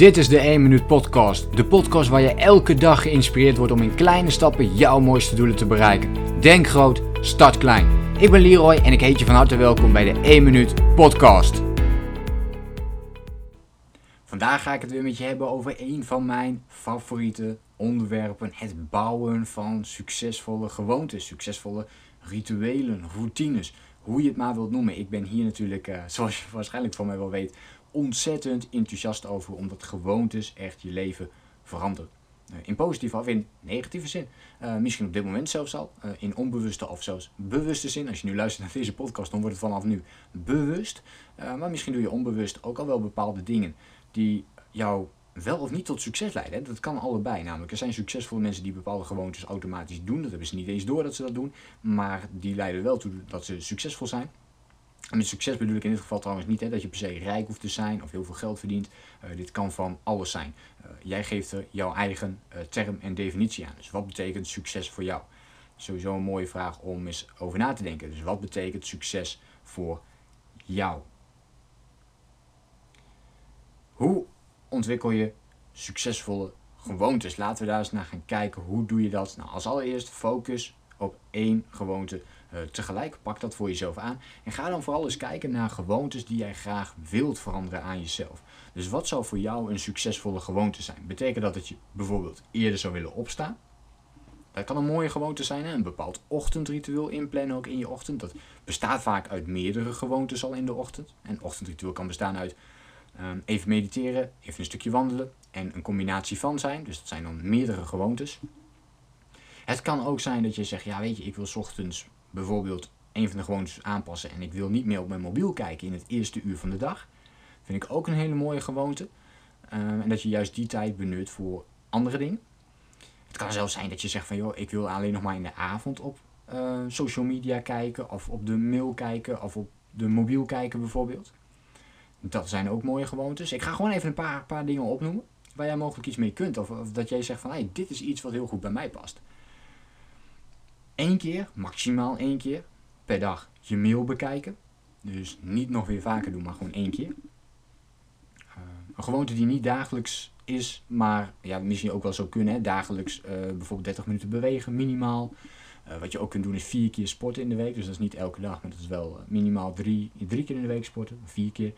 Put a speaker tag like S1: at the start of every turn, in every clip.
S1: Dit is de 1 Minuut Podcast. De podcast waar je elke dag geïnspireerd wordt om in kleine stappen jouw mooiste doelen te bereiken. Denk groot, start klein. Ik ben Leroy en ik heet je van harte welkom bij de 1 Minuut Podcast. Vandaag ga ik het weer met je hebben over een van mijn favoriete onderwerpen: het bouwen van succesvolle gewoontes, succesvolle rituelen, routines, hoe je het maar wilt noemen. Ik ben hier natuurlijk, uh, zoals je waarschijnlijk van mij wel weet, ontzettend enthousiast over, omdat gewoontes echt je leven veranderen. Uh, in positieve of in negatieve zin. Uh, misschien op dit moment zelfs al. Uh, in onbewuste of zelfs bewuste zin. Als je nu luistert naar deze podcast, dan wordt het vanaf nu bewust. maar misschien doe je onbewust ook al wel bepaalde dingen die jou wel of niet tot succes leiden. Dat kan allebei. Namelijk, er zijn succesvolle mensen die bepaalde gewoontes automatisch doen. Dat hebben ze niet eens door dat ze dat doen. Maar die leiden wel toe dat ze succesvol zijn. En met succes bedoel ik in dit geval trouwens niet hè, dat je per se rijk hoeft te zijn of heel veel geld verdient. Uh, dit kan van alles zijn. Uh, jij geeft er jouw eigen uh, term en definitie aan. Dus wat betekent succes voor jou? Sowieso een mooie vraag om eens over na te denken. Dus wat betekent succes voor jou? Hoe ontwikkel je succesvolle gewoontes? Laten we daar eens naar gaan kijken. Hoe doe je dat? Nou, als allereerst focus op één gewoonte tegelijk. Pak dat voor jezelf aan. En ga dan vooral eens kijken naar gewoontes die jij graag wilt veranderen aan jezelf. Dus wat zou voor jou een succesvolle gewoonte zijn? Betekent dat dat je bijvoorbeeld eerder zou willen opstaan? Dat kan een mooie gewoonte zijn. Een bepaald ochtendritueel inplannen ook in je ochtend. Dat bestaat vaak uit meerdere gewoontes al in de ochtend. En ochtendritueel kan bestaan uit um, even mediteren, even een stukje wandelen en een combinatie van zijn. Dus dat zijn dan meerdere gewoontes. Het kan ook zijn dat je zegt, ja weet je, ik wil ochtends bijvoorbeeld een van de gewoontes aanpassen en ik wil niet meer op mijn mobiel kijken in het eerste uur van de dag. Vind ik ook een hele mooie gewoonte. Um, en dat je juist die tijd benut voor andere dingen. Het kan zelfs zijn dat je zegt van joh, ik wil alleen nog maar in de avond op uh, social media kijken of op de mail kijken of op de mobiel kijken bijvoorbeeld. Dat zijn ook mooie gewoontes. Ik ga gewoon even een paar, paar dingen opnoemen waar jij mogelijk iets mee kunt. Of, of dat jij zegt van hey, dit is iets wat heel goed bij mij past. Eén keer, maximaal één keer per dag je mail bekijken. Dus niet nog weer vaker doen, maar gewoon één keer. Uh, een gewoonte die niet dagelijks is, maar ja, misschien ook wel zou kunnen. Hè? Dagelijks uh, bijvoorbeeld 30 minuten bewegen, minimaal. Uh, wat je ook kunt doen is vier keer sporten in de week. Dus dat is niet elke dag, maar dat is wel minimaal drie, drie keer in de week sporten. Vier keer.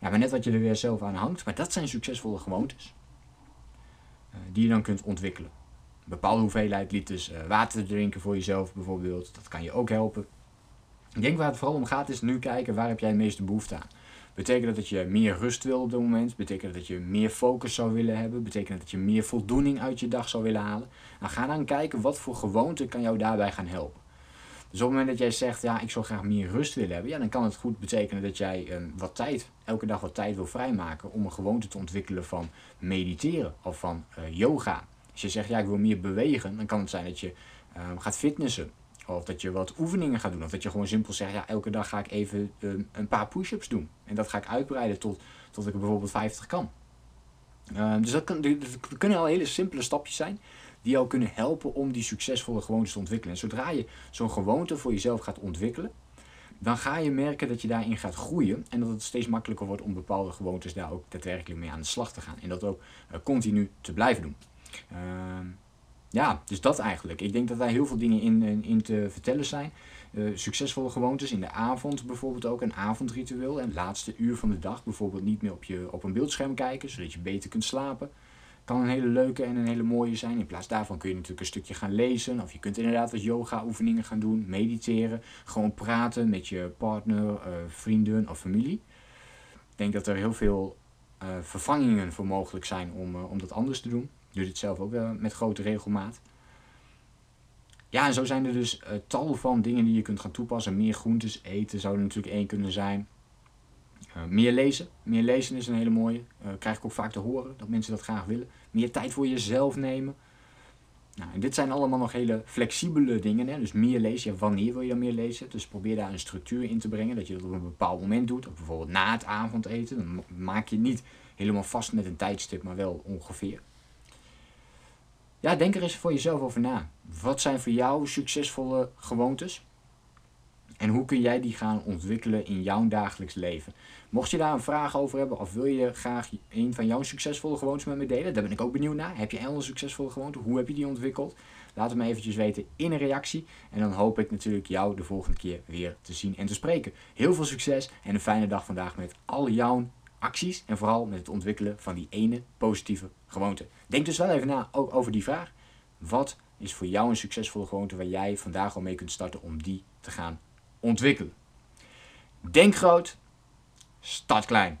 S1: Ja, maar net wat je er weer zelf aan hangt. Maar dat zijn succesvolle gewoontes. die je dan kunt ontwikkelen bepaalde hoeveelheid liters uh, water drinken voor jezelf bijvoorbeeld. Dat kan je ook helpen. Ik denk waar het vooral om gaat is nu kijken waar heb jij de meeste behoefte aan. Betekent dat dat je meer rust wil op dit moment? Betekent dat je meer focus zou willen hebben? Betekent dat je meer voldoening uit je dag zou willen halen? Nou, ga dan kijken wat voor gewoonte kan jou daarbij gaan helpen. Dus op het moment dat jij zegt, ja, ik zou graag meer rust willen hebben, ja, dan kan het goed betekenen dat jij um, wat tijd, elke dag wat tijd wil vrijmaken om een gewoonte te ontwikkelen van mediteren of van uh, yoga als je zegt, ja, ik wil meer bewegen, dan kan het zijn dat je uh, gaat fitnessen. Of dat je wat oefeningen gaat doen. Of dat je gewoon simpel zegt, ja, elke dag ga ik even uh, een paar push-ups doen. En dat ga ik uitbreiden tot, tot ik er bijvoorbeeld 50 kan. Uh, dus dat, kunnen al hele simpele stapjes zijn die jou kunnen helpen om die succesvolle gewoontes te ontwikkelen. En zodra je zo'n gewoonte voor jezelf gaat ontwikkelen, dan ga je merken dat je daarin gaat groeien en dat het steeds makkelijker wordt om bepaalde gewoontes daar ook daadwerkelijk mee aan de slag te gaan. En dat ook uh, continu te blijven doen. Uh, ja, dus dat eigenlijk. Ik denk dat daar heel veel dingen in, in te vertellen zijn. Uh, succesvolle gewoontes in de avond bijvoorbeeld ook een avondritueel. En het laatste uur van de dag bijvoorbeeld niet meer op, je, op een beeldscherm kijken, zodat je beter kunt slapen. Kan een hele leuke en een hele mooie zijn. In plaats daarvan kun je natuurlijk een stukje gaan lezen. Of je kunt inderdaad wat yoga oefeningen gaan doen, mediteren. Gewoon praten met je partner, uh, vrienden of familie. Ik denk dat er heel veel uh, vervangingen voor mogelijk zijn om, om dat anders te doen doe dit zelf ook wel met grote regelmaat. Ja, en zo zijn er dus uh, tal van dingen die je kunt gaan toepassen. Meer groentes eten zou er natuurlijk één kunnen zijn. Uh, meer lezen. Meer lezen is een hele mooie. Uh, krijg ik ook vaak te horen dat mensen dat graag willen. Meer tijd voor jezelf nemen. Nou, en dit zijn allemaal nog hele flexibele dingen. Hè? Dus meer lezen. Ja, wanneer wil je dan meer lezen? Dus probeer daar een structuur in te brengen. Dat je dat op een bepaald moment doet. Of bijvoorbeeld na het avondeten. Dan maak je niet helemaal vast met een tijdstip, maar wel ongeveer. Ja, denk er eens voor jezelf over na. Wat zijn voor jou succesvolle gewoontes? En hoe kun jij die gaan ontwikkelen in jouw dagelijks leven? Mocht je daar een vraag over hebben of wil je graag een van jouw succesvolle gewoontes met me delen, daar ben ik ook benieuwd naar. Heb je een succesvolle gewoonte? Hoe heb je die ontwikkeld? Laat het me eventjes weten in een reactie. En dan hoop ik natuurlijk jou de volgende keer weer te zien en te spreken. Heel veel succes en een fijne dag vandaag met al jouw acties. En vooral met het ontwikkelen van die ene positieve gewoonte. Denk dus wel even na ook over die vraag. Wat is voor jou een succesvolle gewoonte waar jij vandaag al mee kunt starten om die te gaan ontwikkelen? Denk groot, start klein.